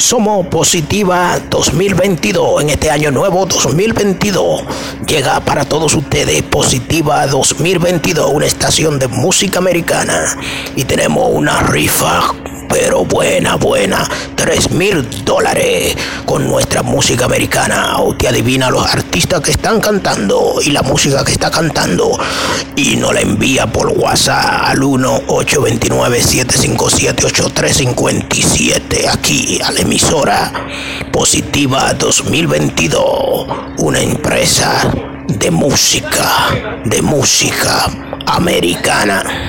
Somos Positiva 2022. En este año nuevo 2022 llega para todos ustedes Positiva 2022, una estación de música americana. Y tenemos una rifa pero buena, buena. Tres mil dólares con nuestra música americana. Usted adivina los artistas que están cantando y la música que está cantando. Y nos la envía por WhatsApp al 1-829-757-8357. Aquí a la emisora Positiva 2022. Una empresa de música, de música americana.